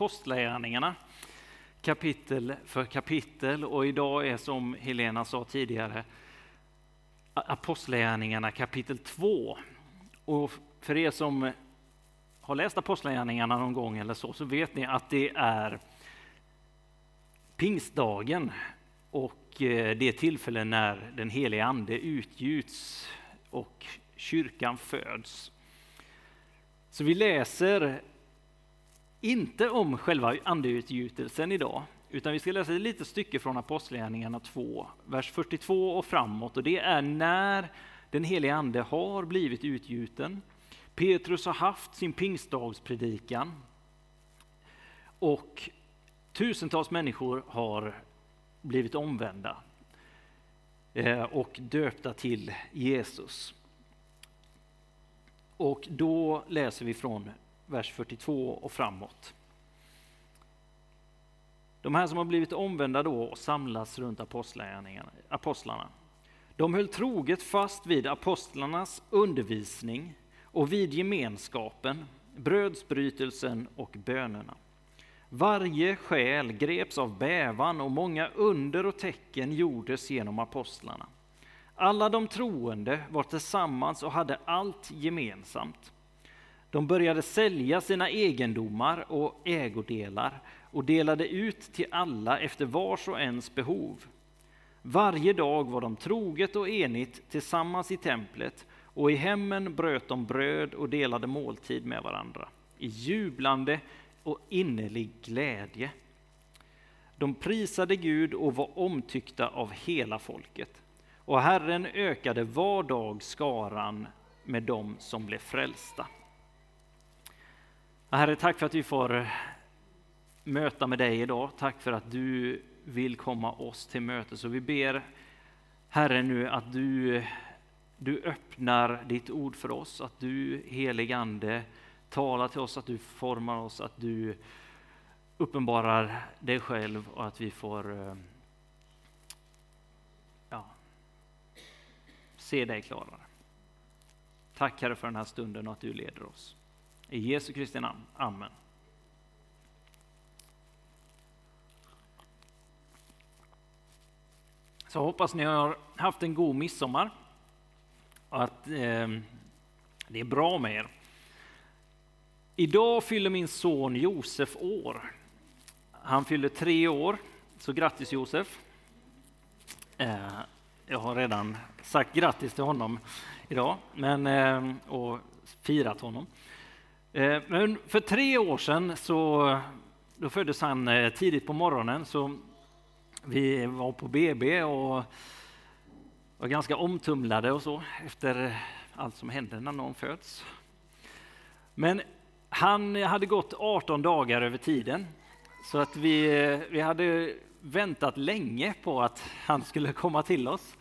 Apostlagärningarna kapitel för kapitel och idag är som Helena sa tidigare Apostlagärningarna kapitel 2. Och för er som har läst Apostlagärningarna någon gång eller så, så vet ni att det är pingstdagen och eh, det tillfälle när den helige Ande utgjuts och kyrkan föds. Så vi läser inte om själva andeutgjutelsen idag, utan vi ska läsa ett litet stycke från Apostlagärningarna 2, vers 42 och framåt. Och det är när den helige Ande har blivit utgjuten. Petrus har haft sin pingstdagspredikan och tusentals människor har blivit omvända eh, och döpta till Jesus. Och då läser vi från vers 42 och framåt. De här som har blivit omvända då och samlas runt apostlarna. De höll troget fast vid apostlarnas undervisning och vid gemenskapen, brödsbrytelsen och bönerna. Varje själ greps av bävan och många under och tecken gjordes genom apostlarna. Alla de troende var tillsammans och hade allt gemensamt. De började sälja sina egendomar och ägodelar och delade ut till alla efter vars och ens behov. Varje dag var de troget och enigt tillsammans i templet och i hemmen bröt de bröd och delade måltid med varandra i jublande och innerlig glädje. De prisade Gud och var omtyckta av hela folket. Och Herren ökade var dag skaran med dem som blev frälsta. Herre, tack för att vi får möta med dig idag. Tack för att du vill komma oss till möte. Så vi ber Herre nu att du, du öppnar ditt ord för oss, att du heligande talar till oss, att du formar oss, att du uppenbarar dig själv och att vi får eh, ja, se dig klarare. Tack Herre för den här stunden och att du leder oss. I Jesu Kristi namn. Amen. Så jag hoppas ni har haft en god midsommar och att eh, det är bra med er. Idag fyller min son Josef år. Han fyller tre år, så grattis Josef. Eh, jag har redan sagt grattis till honom idag men, eh, och firat honom. Eh, men för tre år sedan så då föddes han eh, tidigt på morgonen så vi var på BB och var ganska omtumlade och så efter allt som händer när någon föds. Men han hade gått 18 dagar över tiden så att vi, vi hade väntat länge på att han skulle komma till oss.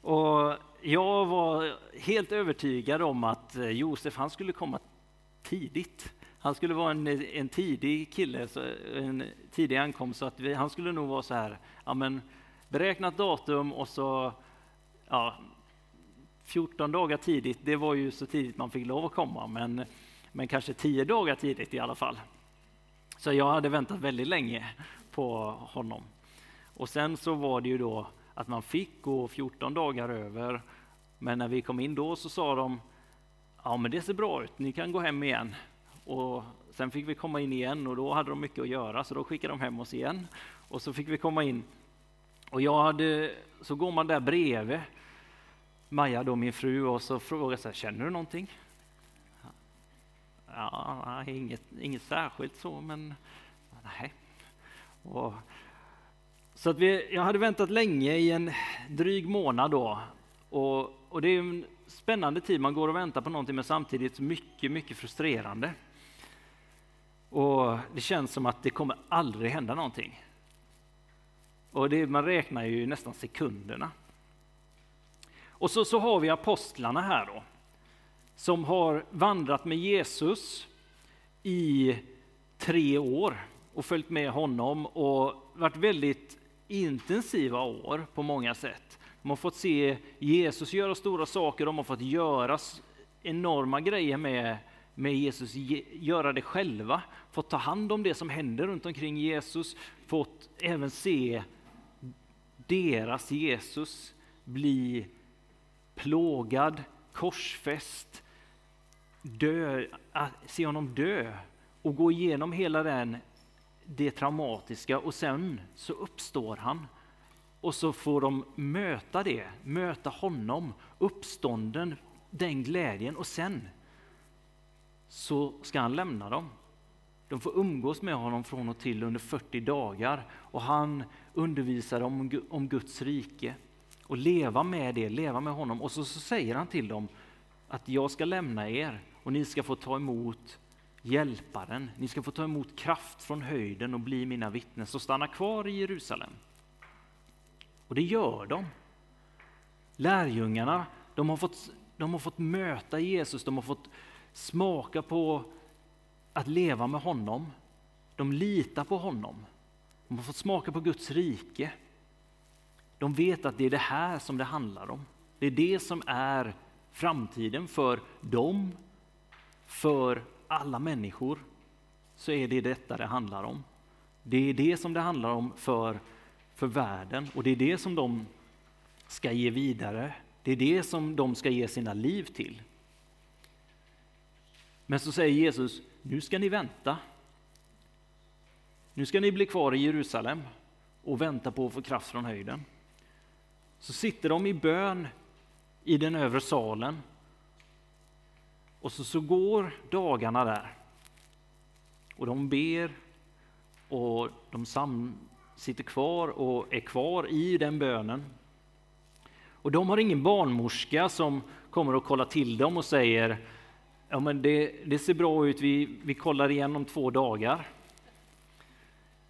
Och jag var helt övertygad om att eh, Josef han skulle komma tidigt. Han skulle vara en, en tidig kille, en tidig ankomst, så att vi, han skulle nog vara så här, ja men beräknat datum och så ja, 14 dagar tidigt, det var ju så tidigt man fick lov att komma, men, men kanske 10 dagar tidigt i alla fall. Så jag hade väntat väldigt länge på honom. Och sen så var det ju då att man fick gå 14 dagar över, men när vi kom in då så sa de ja men det ser bra ut, ni kan gå hem igen. Och sen fick vi komma in igen och då hade de mycket att göra så då skickade de hem oss igen. Och så fick vi komma in och jag hade, så går man där bredvid Maja då min fru och så frågar jag känner du någonting? Ja, inget, inget särskilt så men nej. Och, så att vi, jag hade väntat länge i en dryg månad då och, och det är en spännande tid, man går och väntar på någonting men samtidigt mycket, mycket frustrerande. Och det känns som att det kommer aldrig hända någonting. Och det, man räknar ju nästan sekunderna. Och så, så har vi apostlarna här då, som har vandrat med Jesus i tre år och följt med honom och varit väldigt intensiva år på många sätt. De har fått se Jesus göra stora saker, de har fått göra enorma grejer med med Jesus, göra det själva, fått ta hand om det som händer runt omkring Jesus, fått även se deras Jesus bli plågad, korsfäst, dö, se honom dö och gå igenom hela den, det traumatiska och sen så uppstår han. Och så får de möta det, möta honom, uppstånden, den glädjen och sen så ska han lämna dem. De får umgås med honom från och till under 40 dagar och han undervisar dem om Guds rike och leva med det, leva med honom. Och så, så säger han till dem att jag ska lämna er och ni ska få ta emot Hjälparen. Ni ska få ta emot kraft från höjden och bli mina vittnen. Så stanna kvar i Jerusalem. Och det gör de. Lärjungarna, de har fått, de har fått möta Jesus, de har fått smaka på att leva med honom. De litar på honom. De har fått smaka på Guds rike. De vet att det är det här som det handlar om. Det är det som är framtiden för dem, för alla människor. Så är det detta det handlar om. Det är det som det handlar om för, för världen och det är det som de ska ge vidare. Det är det som de ska ge sina liv till. Men så säger Jesus, nu ska ni vänta. Nu ska ni bli kvar i Jerusalem och vänta på att få kraft från höjden. Så sitter de i bön i den övre salen. Och så, så går dagarna där. Och de ber och de sam, sitter kvar och är kvar i den bönen. Och de har ingen barnmorska som kommer och kollar till dem och säger ja men det, det ser bra ut, vi, vi kollar igen om två dagar.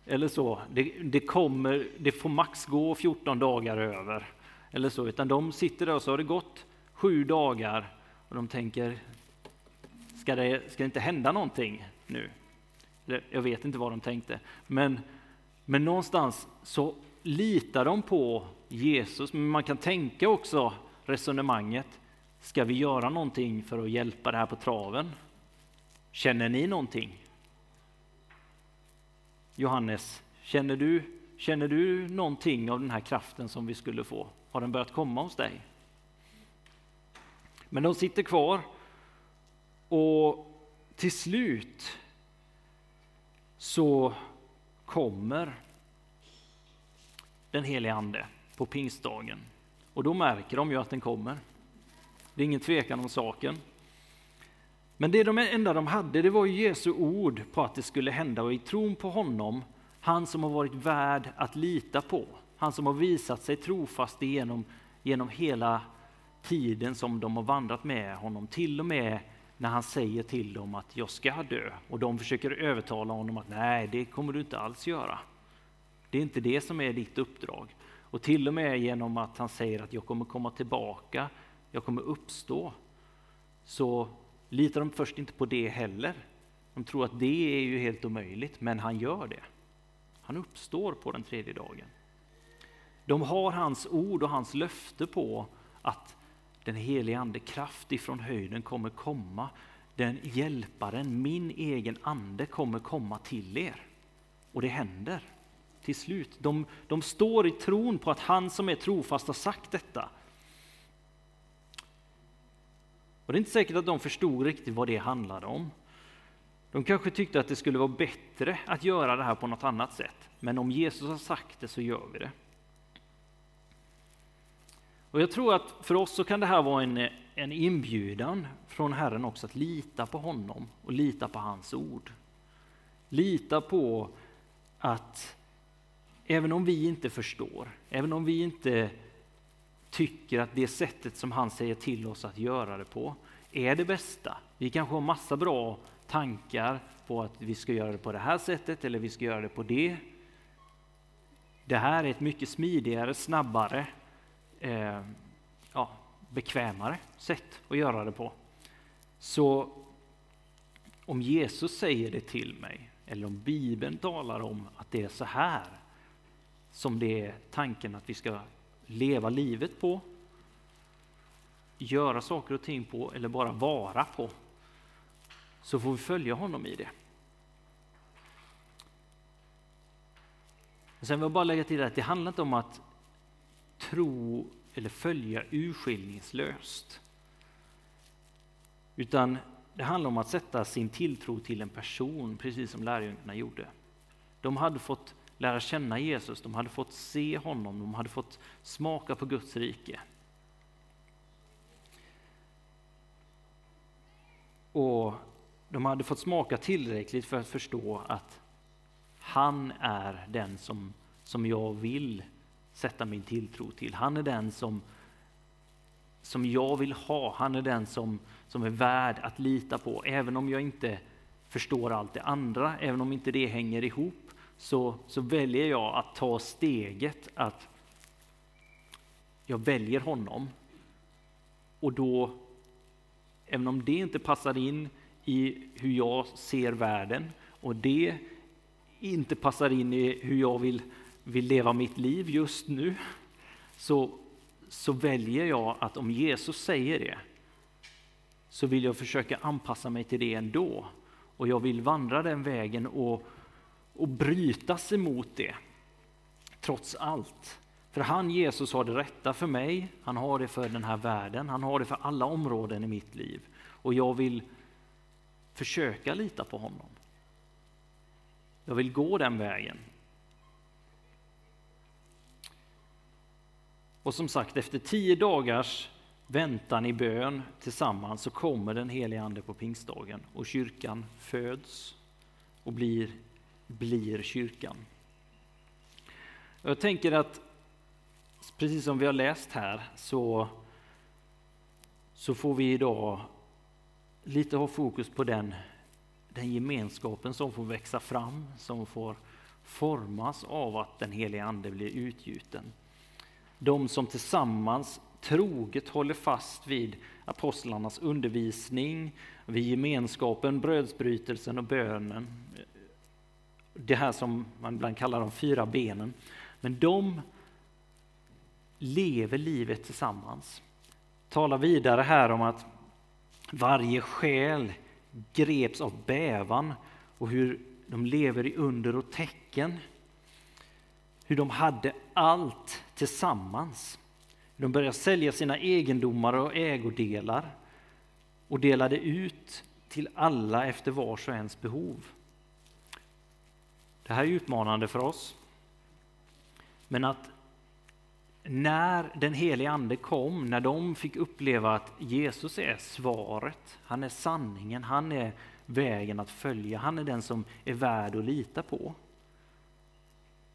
Eller så, det, det, kommer, det får max gå 14 dagar över. Eller så, utan de sitter där och så har det gått sju dagar och de tänker, ska det, ska det inte hända någonting nu? Jag vet inte vad de tänkte, men, men någonstans så litar de på Jesus. Men man kan tänka också resonemanget, Ska vi göra någonting för att hjälpa det här på traven? Känner ni någonting? Johannes, känner du, känner du någonting av den här kraften som vi skulle få? Har den börjat komma hos dig? Men de sitter kvar och till slut så kommer den helige Ande på pingstdagen. Och då märker de ju att den kommer. Det är ingen tvekan om saken. Men det de enda de hade, det var Jesu ord på att det skulle hända och i tron på honom, han som har varit värd att lita på, han som har visat sig trofast genom, genom hela tiden som de har vandrat med honom, till och med när han säger till dem att jag ska dö och de försöker övertala honom att nej, det kommer du inte alls göra. Det är inte det som är ditt uppdrag. Och till och med genom att han säger att jag kommer komma tillbaka jag kommer uppstå, så litar de först inte på det heller. De tror att det är ju helt omöjligt, men han gör det. Han uppstår på den tredje dagen. De har hans ord och hans löfte på att den helige Ande, kraft ifrån höjden, kommer komma. Den hjälparen, min egen ande, kommer komma till er. Och det händer till slut. De, de står i tron på att han som är trofast har sagt detta. Och det är inte säkert att de förstod riktigt vad det handlade om. De kanske tyckte att det skulle vara bättre att göra det här på något annat sätt. Men om Jesus har sagt det så gör vi det. Och Jag tror att för oss så kan det här vara en, en inbjudan från Herren också att lita på honom och lita på hans ord. Lita på att även om vi inte förstår, även om vi inte tycker att det sättet som han säger till oss att göra det på är det bästa. Vi kanske har massa bra tankar på att vi ska göra det på det här sättet eller vi ska göra det på det. Det här är ett mycket smidigare, snabbare, eh, ja, bekvämare sätt att göra det på. Så om Jesus säger det till mig, eller om Bibeln talar om att det är så här som det är tanken att vi ska leva livet på, göra saker och ting på eller bara vara på, så får vi följa honom i det. Sen vill jag bara lägga till att det handlar inte om att tro eller följa urskillningslöst. Utan det handlar om att sätta sin tilltro till en person, precis som lärjungarna gjorde. De hade fått lära känna Jesus, de hade fått se honom, de hade fått smaka på Guds rike. Och de hade fått smaka tillräckligt för att förstå att han är den som, som jag vill sätta min tilltro till. Han är den som, som jag vill ha. Han är den som, som är värd att lita på. Även om jag inte förstår allt det andra, även om inte det hänger ihop, så, så väljer jag att ta steget att jag väljer honom. Och då, även om det inte passar in i hur jag ser världen och det inte passar in i hur jag vill, vill leva mitt liv just nu, så, så väljer jag att om Jesus säger det, så vill jag försöka anpassa mig till det ändå. Och jag vill vandra den vägen och, och brytas emot det, trots allt. För han, Jesus, har det rätta för mig, han har det för den här världen, han har det för alla områden i mitt liv. Och jag vill försöka lita på honom. Jag vill gå den vägen. Och som sagt, efter tio dagars väntan i bön tillsammans så kommer den helige Ande på pingstdagen och kyrkan föds och blir, blir kyrkan. Jag tänker att precis som vi har läst här så, så får vi idag lite ha fokus på den, den gemenskapen som får växa fram, som får formas av att den helige Ande blir utgjuten. De som tillsammans troget håller fast vid apostlarnas undervisning, vid gemenskapen, brödsbrytelsen och bönen. Det här som man ibland kallar de fyra benen. Men de lever livet tillsammans. Talar vidare här om att varje själ greps av bävan och hur de lever i under och tecken. Hur de hade allt tillsammans. De började sälja sina egendomar och ägodelar och delade ut till alla efter vars och ens behov. Det här är utmanande för oss. Men att när den helige Ande kom, när de fick uppleva att Jesus är svaret, han är sanningen, han är vägen att följa, han är den som är värd att lita på.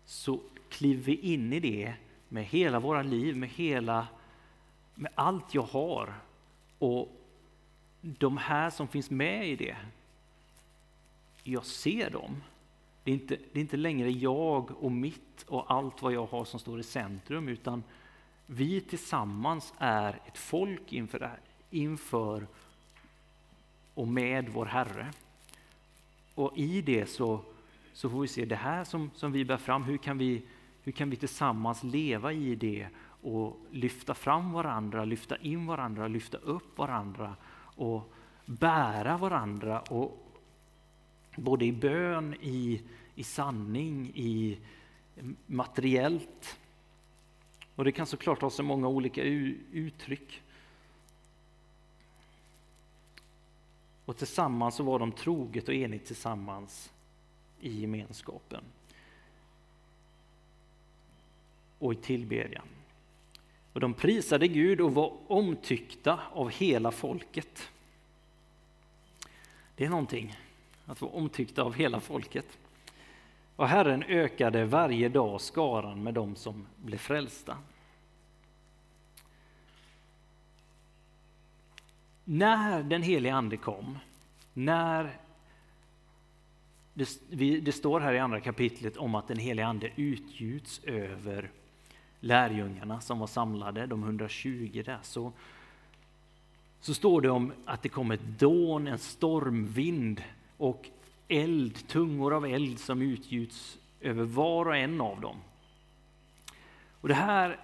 Så kliver vi in i det med hela våra liv, med, hela, med allt jag har. Och de här som finns med i det, jag ser dem. Det är, inte, det är inte längre jag och mitt och allt vad jag har som står i centrum, utan vi tillsammans är ett folk inför, det här, inför och med vår Herre. Och i det så, så får vi se det här som, som vi bär fram, hur kan vi, hur kan vi tillsammans leva i det och lyfta fram varandra, lyfta in varandra, lyfta upp varandra och bära varandra och både i bön, i, i sanning, i materiellt. Och det kan såklart ha så många olika uttryck. Och tillsammans så var de troget och enigt tillsammans i gemenskapen och i tillbedjan. Och de prisade Gud och var omtyckta av hela folket. Det är någonting, att vara omtyckta av hela folket. Och Herren ökade varje dag skaran med dem som blev frälsta. När den helige Ande kom, när det, det, står här i andra kapitlet om att den helige Ande utgjuts över lärjungarna som var samlade, de 120 där, så, så står det om att det kom ett dån, en stormvind och eld, tungor av eld som utgjuts över var och en av dem. Och det här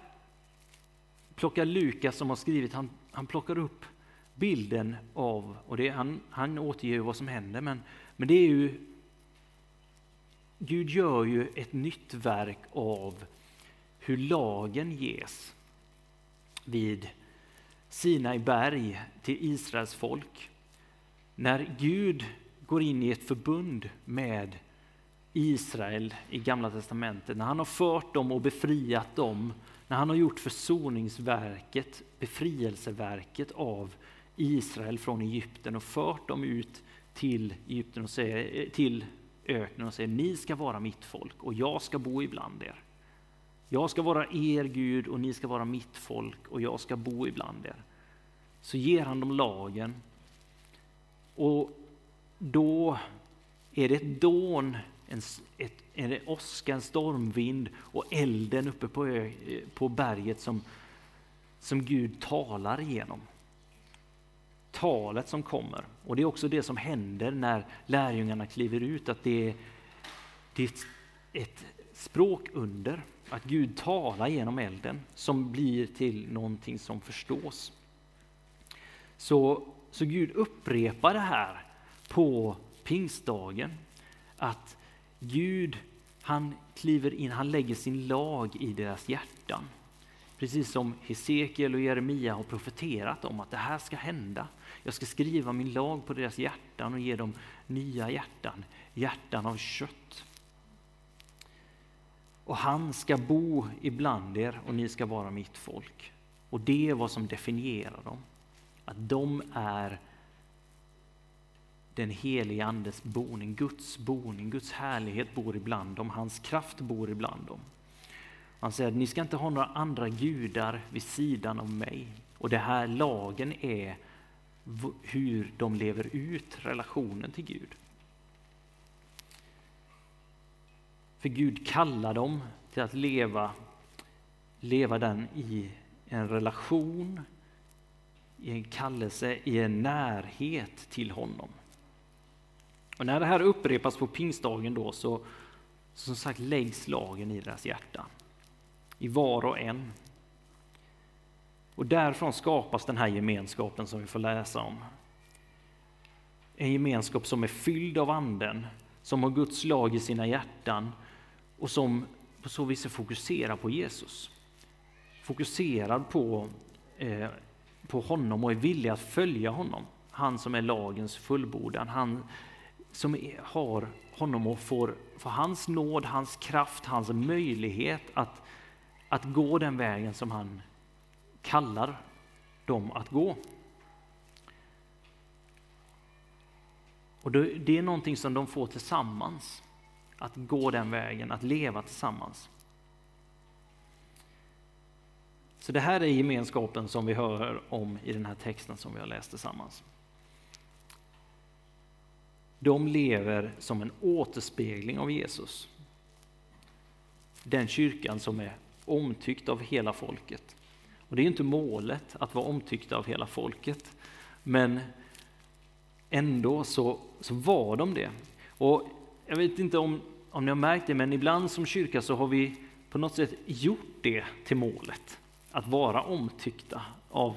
plockar Lukas som har skrivit, han, han plockar upp bilden av, och det, han, han återger vad som händer, men, men det är ju Gud gör ju ett nytt verk av hur lagen ges vid Sinai berg till Israels folk. När Gud går in i ett förbund med Israel i Gamla Testamentet, när han har fört dem och befriat dem, när han har gjort försoningsverket, befrielseverket av Israel från Egypten och fört dem ut till Egypten och säger, till öknen och säger ni ska vara mitt folk och jag ska bo ibland er. Jag ska vara er Gud och ni ska vara mitt folk och jag ska bo ibland er. Så ger han dem lagen och då är det ett dån, en, ett, en åska, en stormvind och elden uppe på, ö, på berget som, som Gud talar igenom. Talet som kommer. Och det är också det som händer när lärjungarna kliver ut, att det är, det är ett, ett språkunder, att Gud talar genom elden som blir till någonting som förstås. Så, så Gud upprepar det här på pingstdagen. Att Gud, han kliver in, han lägger sin lag i deras hjärtan. Precis som Hesekiel och Jeremia har profeterat om att det här ska hända. Jag ska skriva min lag på deras hjärtan och ge dem nya hjärtan, hjärtan av kött. Och han ska bo ibland er och ni ska vara mitt folk. Och det är vad som definierar dem. Att de är den helige Andes boning, Guds boning, Guds härlighet bor ibland dem, hans kraft bor ibland dem. Han säger att ni ska inte ha några andra gudar vid sidan av mig. Och det här lagen är hur de lever ut relationen till Gud. För Gud kallar dem till att leva, leva den i en relation, i en kallelse, i en närhet till honom. Och när det här upprepas på pingstdagen då så som sagt läggs lagen i deras hjärta. I var och en. Och därifrån skapas den här gemenskapen som vi får läsa om. En gemenskap som är fylld av anden, som har Guds lag i sina hjärtan och som på så vis är fokuserad på Jesus. Fokuserad på, eh, på honom och är villig att följa honom. Han som är lagens fullbordan, han som har honom och får, får hans nåd, hans kraft, hans möjlighet att, att gå den vägen som han kallar dem att gå. Och Det är någonting som de får tillsammans, att gå den vägen, att leva tillsammans. Så det här är gemenskapen som vi hör om i den här texten som vi har läst tillsammans de lever som en återspegling av Jesus. Den kyrkan som är omtyckt av hela folket. Och Det är inte målet att vara omtyckt av hela folket, men ändå så, så var de det. Och jag vet inte om, om ni har märkt det, men ibland som kyrka så har vi på något sätt gjort det till målet. Att vara omtyckta av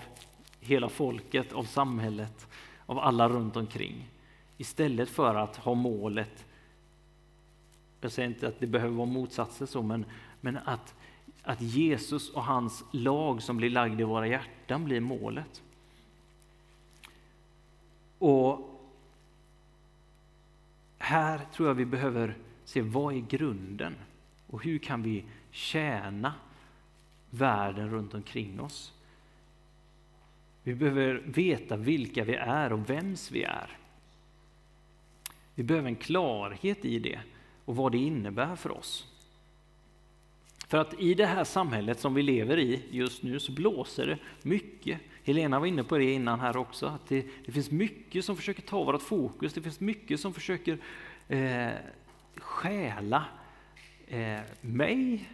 hela folket, av samhället, av alla runt omkring. Istället för att ha målet, jag säger inte att det behöver vara motsatser så, men, men att, att Jesus och hans lag som blir lagd i våra hjärtan blir målet. Och här tror jag vi behöver se vad är grunden och hur kan vi tjäna världen runt omkring oss. Vi behöver veta vilka vi är och vems vi är. Vi behöver en klarhet i det och vad det innebär för oss. För att i det här samhället som vi lever i just nu så blåser det mycket. Helena var inne på det innan här också, att det, det finns mycket som försöker ta vårt fokus, det finns mycket som försöker eh, stjäla eh, mig,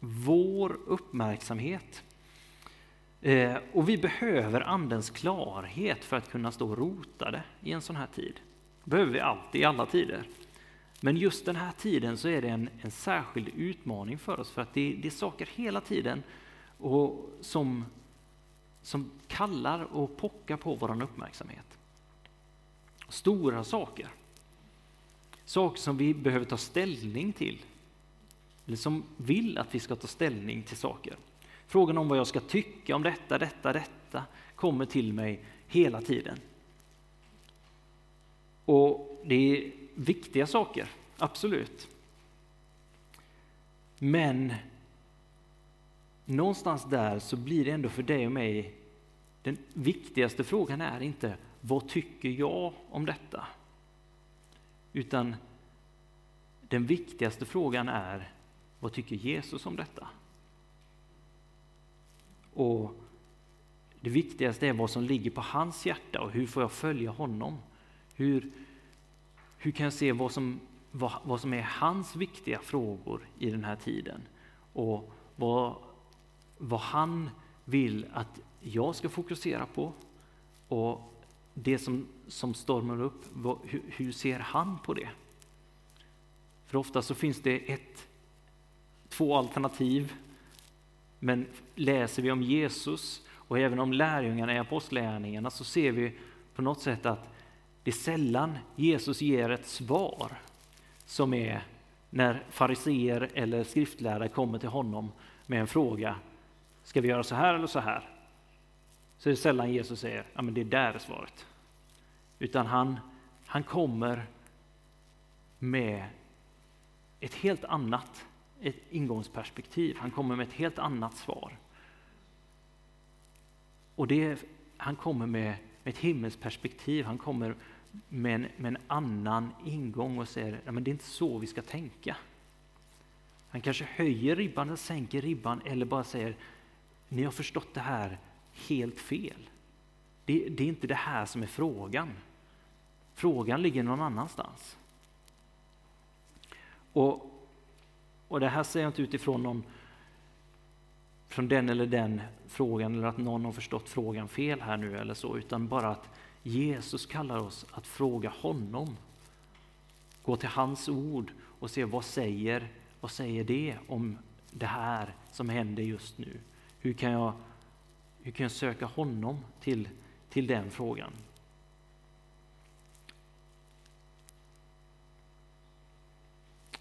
vår uppmärksamhet. Eh, och vi behöver Andens klarhet för att kunna stå rotade i en sån här tid behöver vi alltid, i alla tider. Men just den här tiden så är det en, en särskild utmaning för oss, för att det, det är saker hela tiden och som, som kallar och pockar på vår uppmärksamhet. Stora saker. Saker som vi behöver ta ställning till. Eller som vill att vi ska ta ställning till saker. Frågan om vad jag ska tycka om detta, detta, detta kommer till mig hela tiden. Och det är viktiga saker, absolut. Men någonstans där så blir det ändå för dig och mig, den viktigaste frågan är inte vad tycker jag om detta? Utan den viktigaste frågan är vad tycker Jesus om detta? Och det viktigaste är vad som ligger på hans hjärta och hur får jag följa honom? Hur, hur kan jag se vad som, vad, vad som är hans viktiga frågor i den här tiden? Och vad, vad han vill att jag ska fokusera på och det som, som stormar upp, vad, hur, hur, ser han på det? För ofta så finns det ett, två alternativ, men läser vi om Jesus och även om lärjungarna i apostlärningarna så ser vi på något sätt att det är sällan Jesus ger ett svar som är när fariseer eller skriftlärare kommer till honom med en fråga. Ska vi göra så här eller så här? Så är det sällan Jesus säger, ja men det där är svaret. Utan han, han kommer med ett helt annat ett ingångsperspektiv. Han kommer med ett helt annat svar. Och det, han kommer med, med ett himmelsperspektiv. Han kommer med en, med en annan ingång och säger att det är inte så vi ska tänka. Han kanske höjer ribban eller sänker ribban eller bara säger ni har förstått det här helt fel. Det, det är inte det här som är frågan. Frågan ligger någon annanstans. Och, och det här säger jag inte utifrån någon från den eller den frågan eller att någon har förstått frågan fel här nu eller så, utan bara att Jesus kallar oss att fråga honom. Gå till hans ord och se vad säger, vad säger det om det här som händer just nu? Hur kan jag, hur kan jag söka honom till, till den frågan?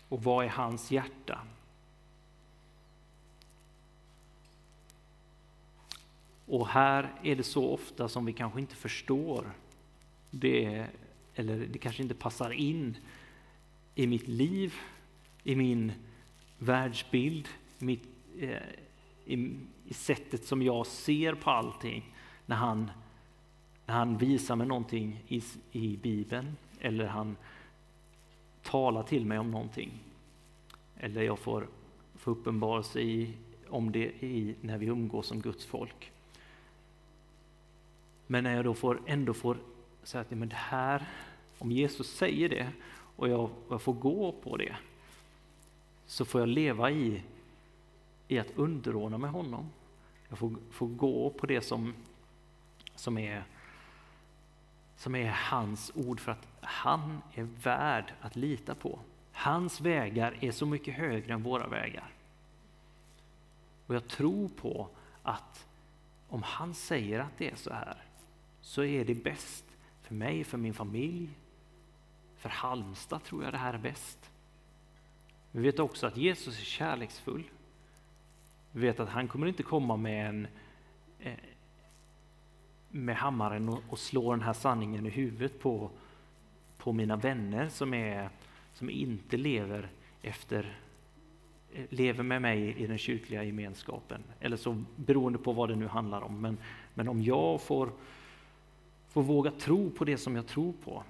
Och vad är hans hjärta? Och här är det så ofta som vi kanske inte förstår det, eller det kanske inte passar in i mitt liv, i min världsbild, mitt, eh, i, i, sättet som jag ser på allting när han, när han visar mig någonting i, i Bibeln eller han talar till mig om någonting. Eller jag får, får uppenbarelse i, om det i, när vi umgås som Guds folk. Men när jag då får, ändå får säga att men det här, om Jesus säger det och jag, jag får gå på det, så får jag leva i, i att underordna mig honom. Jag får, får gå på det som, som, är, som är hans ord för att han är värd att lita på. Hans vägar är så mycket högre än våra vägar. Och jag tror på att om han säger att det är så här, så är det bäst för mig, för min familj. För Halmstad tror jag det här är bäst. Vi vet också att Jesus är kärleksfull. Vi vet att han kommer inte komma med en eh, med hammaren och, och slå den här sanningen i huvudet på, på mina vänner som, är, som inte lever efter eh, lever med mig i den kyrkliga gemenskapen. Eller så beroende på vad det nu handlar om. Men, men om jag får får våga tro på det som jag tror på.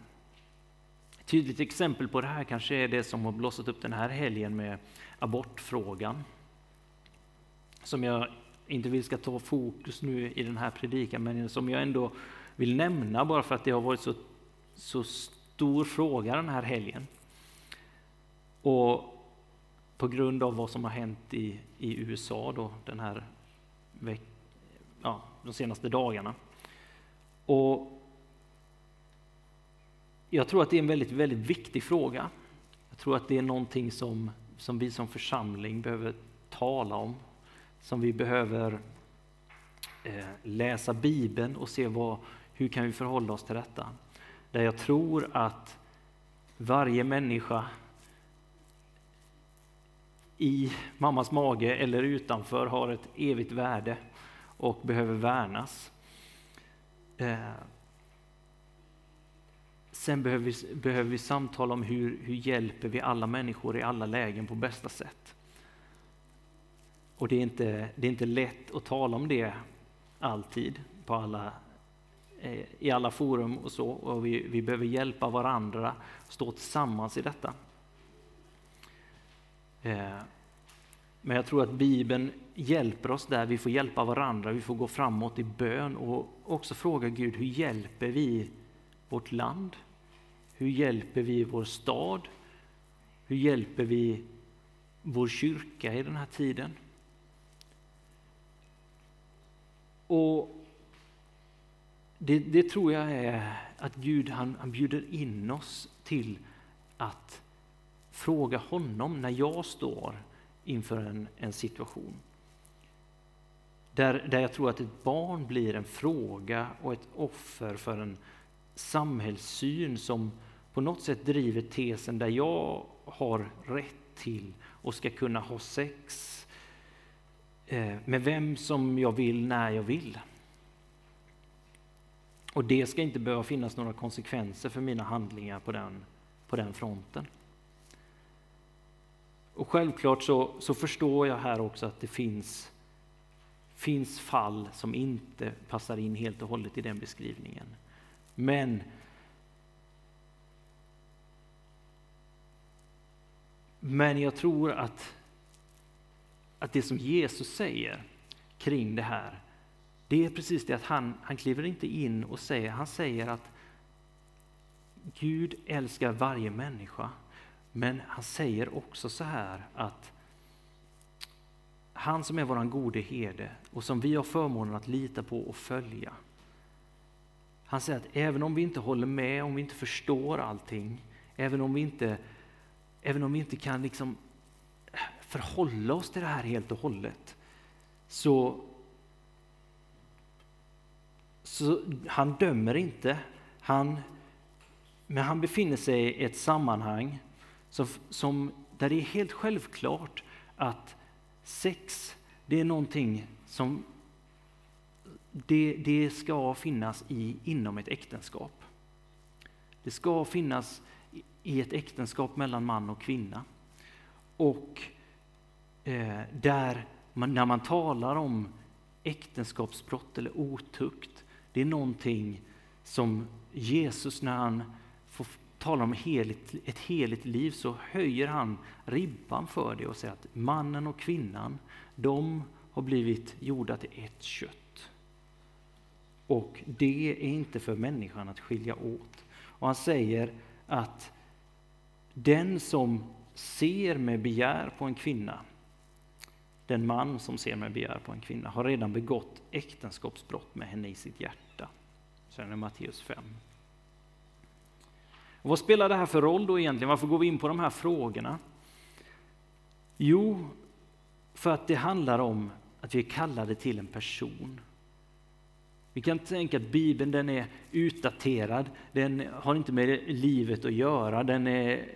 Ett tydligt exempel på det här kanske är det som har blossat upp den här helgen med abortfrågan. Som jag inte vill ska ta fokus nu i den här predikan, men som jag ändå vill nämna bara för att det har varit så, så stor fråga den här helgen. Och på grund av vad som har hänt i, i USA då, den här veck, ja, de senaste dagarna. Och jag tror att det är en väldigt, väldigt viktig fråga. Jag tror att det är någonting som, som vi som församling behöver tala om, som vi behöver eh, läsa Bibeln och se vad, hur kan vi förhålla oss till detta. Där jag tror att varje människa i mammas mage eller utanför har ett evigt värde och behöver värnas. Eh, sen behöver vi, behöver vi samtala om hur, hur hjälper vi alla människor i alla lägen på bästa sätt. Och det är inte, det är inte lätt att tala om det alltid på alla, eh, i alla forum och så. Och vi, vi behöver hjälpa varandra, stå tillsammans i detta. Eh, men jag tror att Bibeln hjälper oss där, vi får hjälpa varandra, vi får gå framåt i bön och också fråga Gud, hur hjälper vi vårt land? Hur hjälper vi vår stad? Hur hjälper vi vår kyrka i den här tiden? Och det, det tror jag är att Gud han, han bjuder in oss till att fråga honom när jag står inför en, en situation. Där, där jag tror att ett barn blir en fråga och ett offer för en samhällssyn som på något sätt driver tesen där jag har rätt till och ska kunna ha sex Eh, med vem som jag vill när jag vill. Och det ska inte behöva finnas några konsekvenser för mina handlingar på den, på den fronten. Och självklart så, så förstår jag här också att det finns, finns fall som inte passar in helt och hållet i den beskrivningen. Men Men jag tror att, att det som Jesus säger kring det här, det är precis det att han, han kliver inte in och säger, han säger att Gud älskar varje människa. Men han säger också så här att han som är vår gode herde och som vi har förmånen att lita på och följa. Han säger att även om vi inte håller med, om vi inte förstår allting, även om vi inte, även om vi inte kan liksom förhålla oss till det här helt och hållet, så, så han dömer inte, han, men han befinner sig i ett sammanhang som, som, där det är helt självklart att sex, det är någonting som det, det ska finnas i, inom ett äktenskap. Det ska finnas i ett äktenskap mellan man och kvinna. Och Eh, där man, när man talar om äktenskapsbrott eller otukt, det är någonting som Jesus när han får tala om heligt, ett heligt liv så höjer han ribban för det och säger att mannen och kvinnan, de har blivit gjorda till ett kött. Och det är inte för människan att skilja åt. Och han säger att den som ser med begär på en kvinna, den man som ser med begär på en kvinna, har redan begått äktenskapsbrott med henne i sitt hjärta. Sen är Matteus 5. Och vad spelar det här för roll då egentligen? Varför går vi in på de här frågorna? Jo, för att det handlar om att vi är kallade till en person. Vi kan tänka att Bibeln den är utdaterad, den har inte med livet att göra, den är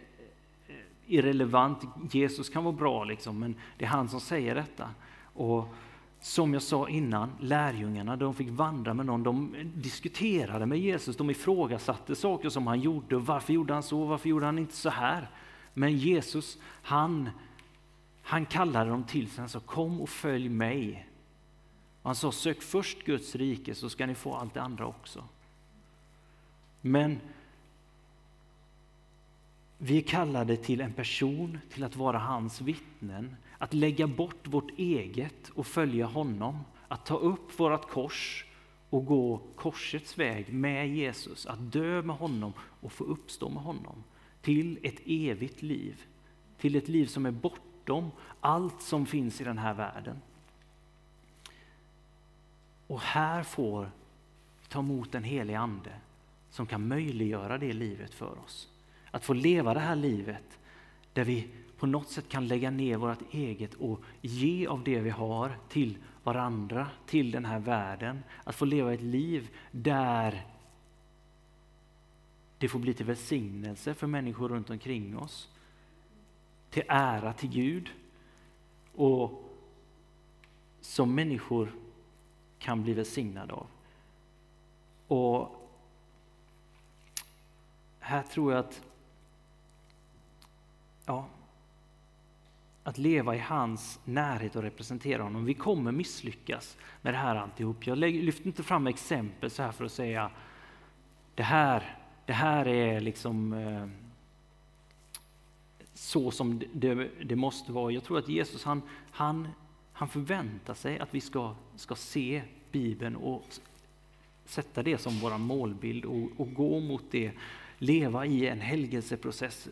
irrelevant. Jesus kan vara bra, liksom, men det är han som säger detta. Och som jag sa innan, lärjungarna de fick vandra med någon, de diskuterade med Jesus, de ifrågasatte saker som han gjorde. Varför gjorde han så? Varför gjorde han inte så här? Men Jesus, han, han kallade dem till sig, han sa kom och följ mig. Han sa sök först Guds rike så ska ni få allt det andra också. Men vi är kallade till en person, till att vara hans vittnen, att lägga bort vårt eget och följa honom, att ta upp vårt kors och gå korsets väg med Jesus, att dö med honom och få uppstå med honom till ett evigt liv, till ett liv som är bortom allt som finns i den här världen. Och här får vi ta emot den helige Ande som kan möjliggöra det livet för oss. Att få leva det här livet där vi på något sätt kan lägga ner vårt eget och ge av det vi har till varandra, till den här världen. Att få leva ett liv där det får bli till välsignelse för människor runt omkring oss. Till ära till Gud. Och som människor kan bli välsignade av. Och här tror jag att ja, att leva i hans närhet och representera honom. Vi kommer misslyckas med det här alltihop. Jag lyfter inte fram exempel så här för att säga det här, det här är liksom eh, så som det, det, måste vara. Jag tror att Jesus han, han, han förväntar sig att vi ska, ska se Bibeln och sätta det som vår målbild och, och gå mot det. Leva i en helgelseprocess,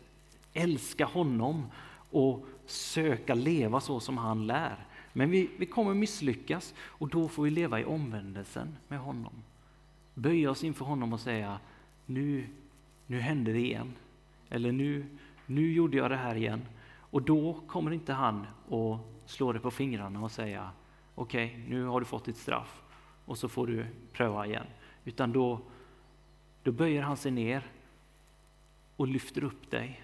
älska honom och söka leva så som han lär. Men vi, vi kommer misslyckas och då får vi leva i omvändelsen med honom. Böja oss inför honom och säga nu, nu hände det igen. Eller nu, nu gjorde jag det här igen. Och då kommer inte han och slå dig på fingrarna och säga okej, okay, nu har du fått ditt straff och så får du pröva igen. Utan då, då böjer han sig ner och lyfter upp dig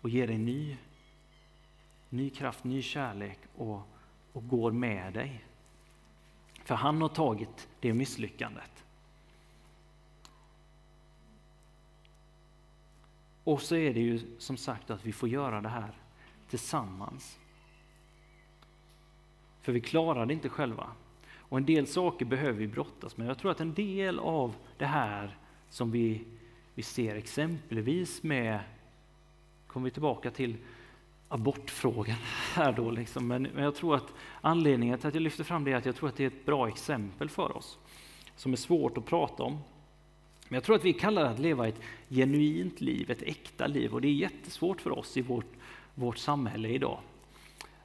och ger dig ny ny kraft, ny kärlek och, och går med dig. För han har tagit det misslyckandet. Och så är det ju som sagt att vi får göra det här tillsammans. För vi klarar det inte själva. Och en del saker behöver vi brottas med. Jag tror att en del av det här som vi, vi ser exempelvis med, kommer vi tillbaka till abortfrågan här då. Liksom. Men, men jag tror att anledningen till att jag lyfter fram det är att jag tror att det är ett bra exempel för oss. Som är svårt att prata om. Men jag tror att vi kallar det att leva ett genuint liv, ett äkta liv. Och det är jättesvårt för oss i vårt, vårt samhälle idag.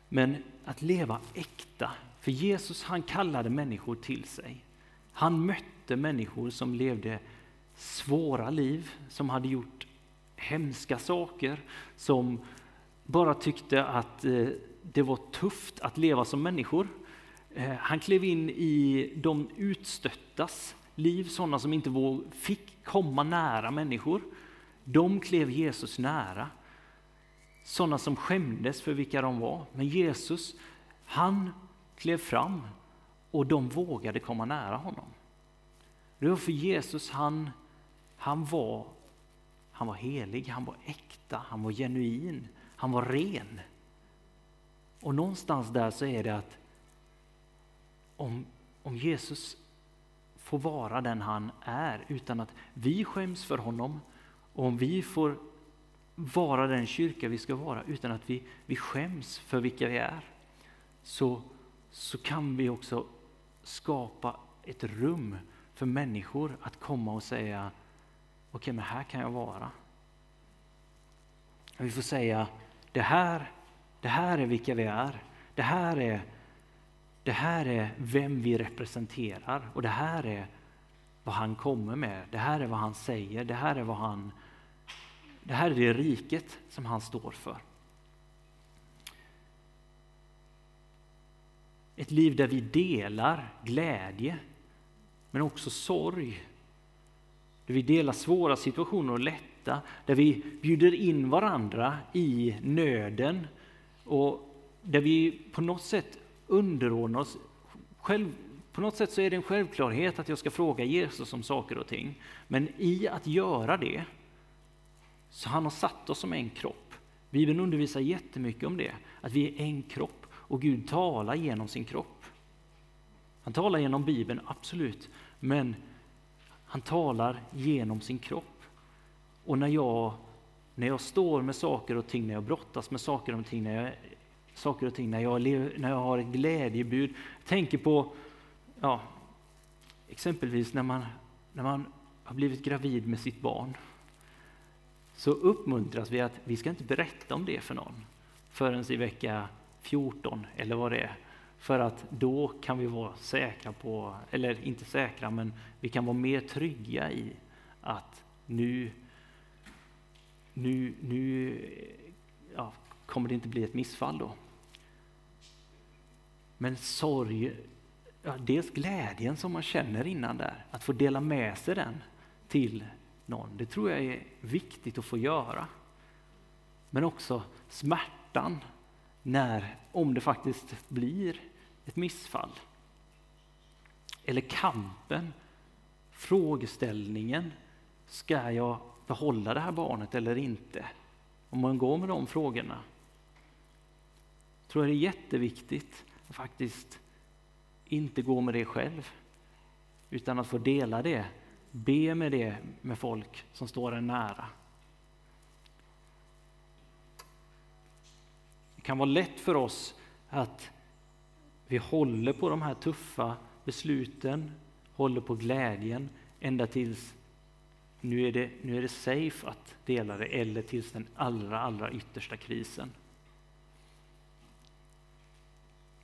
Men att leva äkta. För Jesus han kallade människor till sig. Han mötte människor som levde svåra liv, som hade gjort hemska saker, som bara tyckte att eh, det var tufft att leva som människor. Eh, han klev in i de utstöttas liv, sådana som inte fick komma nära människor. De klev Jesus nära. Sådana som skämdes för vilka de var. Men Jesus, han klev fram och de vågade komma nära honom. Det var för Jesus, han, han, var, han var helig, han var äkta, han var genuin. Han var ren. Och någonstans där så är det att om, om Jesus får vara den han är utan att vi skäms för honom och om vi får vara den kyrka vi ska vara utan att vi, vi skäms för vilka vi är så, så kan vi också skapa ett rum för människor att komma och säga okej, okay, men här kan jag vara. Vi får säga det här, det här är vilka vi är. Det här är, det här är vem vi representerar och det här är vad han kommer med. Det här är vad han säger. Det här är vad han det här är det riket som han står för. Ett liv där vi delar glädje, men också sorg. Där vi delar svåra situationer och lätta, där vi bjuder in varandra i nöden och där vi på något sätt underordnar oss. Själv, på något sätt så är det en självklarhet att jag ska fråga Jesus om saker och ting. Men i att göra det, så han har satt oss som en kropp. Bibeln undervisar jättemycket om det, att vi är en kropp och Gud talar genom sin kropp. Han talar genom Bibeln, absolut, men han talar genom sin kropp. Och när jag, när jag står med saker och ting, när jag brottas med saker och ting, när jag, saker och ting, när jag, lever, när jag har ett glädjebud, tänker på ja, exempelvis när man, när man har blivit gravid med sitt barn, så uppmuntras vi att vi ska inte berätta om det för någon förrän i vecka 14 eller vad det är. För att då kan vi vara säkra på, eller inte säkra, men vi kan vara mer trygga i att nu nu, nu ja, kommer det inte bli ett missfall då. Men sorg, ja, dels glädjen som man känner innan där, att få dela med sig den till någon. Det tror jag är viktigt att få göra. Men också smärtan när, om det faktiskt blir ett missfall. Eller kampen, frågeställningen, ska jag behålla det här barnet eller inte? Om man går med de frågorna. tror jag det är jätteviktigt att faktiskt inte gå med det själv, utan att få dela det, be med det med folk som står en nära. Det kan vara lätt för oss att vi håller på de här tuffa besluten, håller på glädjen ända tills nu är det, nu är det safe att dela det eller tills den allra, allra yttersta krisen.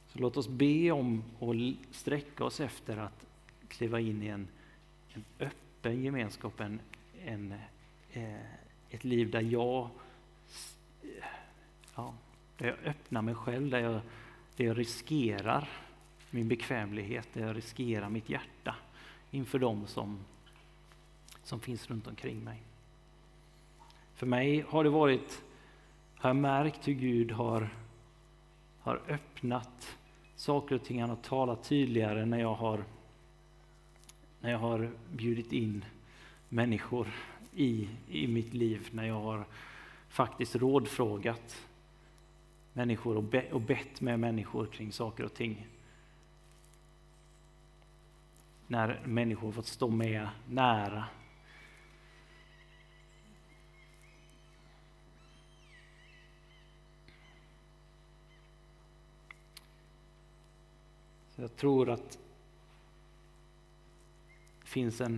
Så låt oss be om och sträcka oss efter att kliva in i en, en öppen gemenskap, en, en, eh, ett liv där jag, ja, där jag öppnar mig själv, där jag, jag riskerar min bekvämlighet, där jag riskerar mitt hjärta inför dem som, som finns runt omkring mig. För mig har det varit, har jag märkt hur Gud har, har öppnat saker och ting, han har talat tydligare när jag har, när jag har bjudit in människor i, i mitt liv, när jag har faktiskt rådfrågat människor och, be, och bett med människor kring saker och ting när människor fått stå med nära. Så jag tror att det finns en